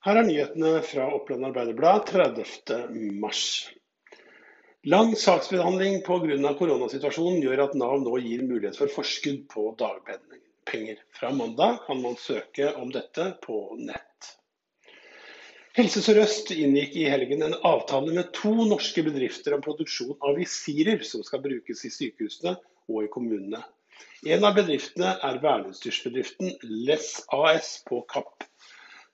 Her er nyhetene fra Oppland Arbeiderblad 30.3. Lang saksbehandling pga. koronasituasjonen gjør at Nav nå gir mulighet for forskudd på dagpenger. Fra mandag kan man søke om dette på nett. Helse Sør-Øst inngikk i helgen en avtale med to norske bedrifter om produksjon av visirer som skal brukes i sykehusene og i kommunene. En av bedriftene er verneutstyrsbedriften Less AS på Kapp.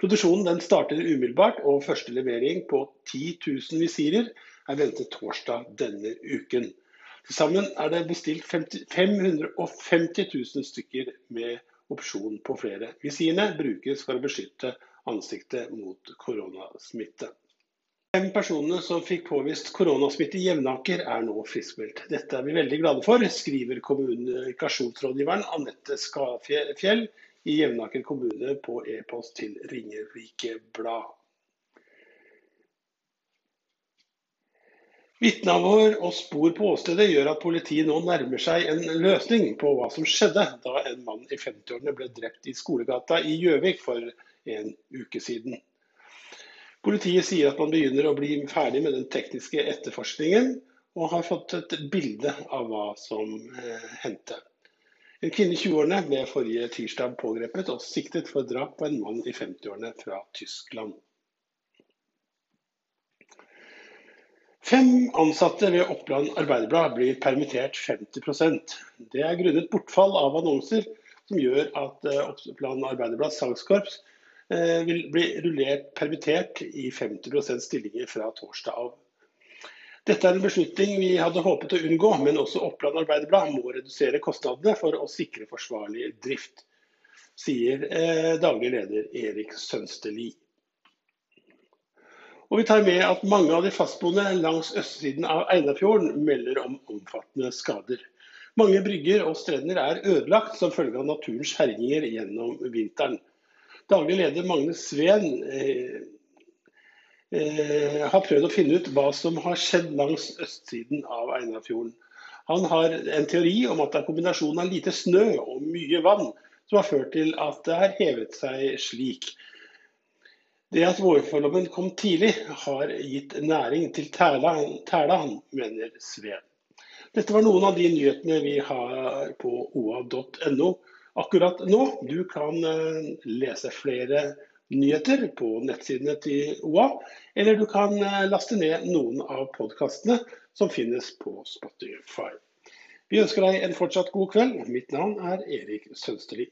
Produksjonen starter umiddelbart, og første levering på 10 000 visirer er ventet torsdag denne uken. Til sammen er det bestilt 550 000 stykker med opsjon på flere. Visirene brukes for å beskytte ansiktet mot koronasmitte. Fem personene som fikk påvist koronasmitte i Jevnaker, er nå friskmeldt. Dette er vi veldig glade for, skriver kommunikasjonsrådgiveren Anette Skafjell i Jevnaker kommune på e-post til Ringerike Blad. Vitneavhør og spor på åstedet gjør at politiet nå nærmer seg en løsning på hva som skjedde da en mann i 50-årene ble drept i Skolegata i Gjøvik for en uke siden. Politiet sier at man begynner å bli ferdig med den tekniske etterforskningen, og har fått et bilde av hva som eh, hendte. En kvinne i 20-årene ble forrige tirsdag pågrepet og siktet for drap på en mann i 50-årene fra Tyskland. Fem ansatte ved Oppland Arbeiderblad blir permittert 50% Det er grunnet bortfall av annonser som gjør at eh, Oppland Arbeiderblads salgskorps eh, vil bli rullert permittert i 50% stillinger fra torsdag av. Dette er en beslutning vi hadde håpet å unngå, men også Oppland Arbeiderblad må redusere kostnadene for å sikre forsvarlig drift, sier eh, daglig leder Erik Sønsteli. Og vi tar med at mange av de fastboende langs østsiden av Einafjorden melder om omfattende skader. Mange brygger og strender er ødelagt som følge av naturens herjinger gjennom vinteren. Daglig leder Magne Sveen eh, eh, har prøvd å finne ut hva som har skjedd langs østsiden av Einarfjorden. Han har en teori om at det er kombinasjonen av lite snø og mye vann som har ført til at det har hevet seg slik. Det at vårforlommen kom tidlig, har gitt næring til tæla, tæla mener Sveen. Dette var noen av de nyhetene vi har på oa.no akkurat nå. Du kan eh, lese flere nyheter på nettsidene til OA, eller du kan eh, laste ned noen av podkastene som finnes på Spotify. Vi ønsker deg en fortsatt god kveld. Mitt navn er Erik Sønsterli.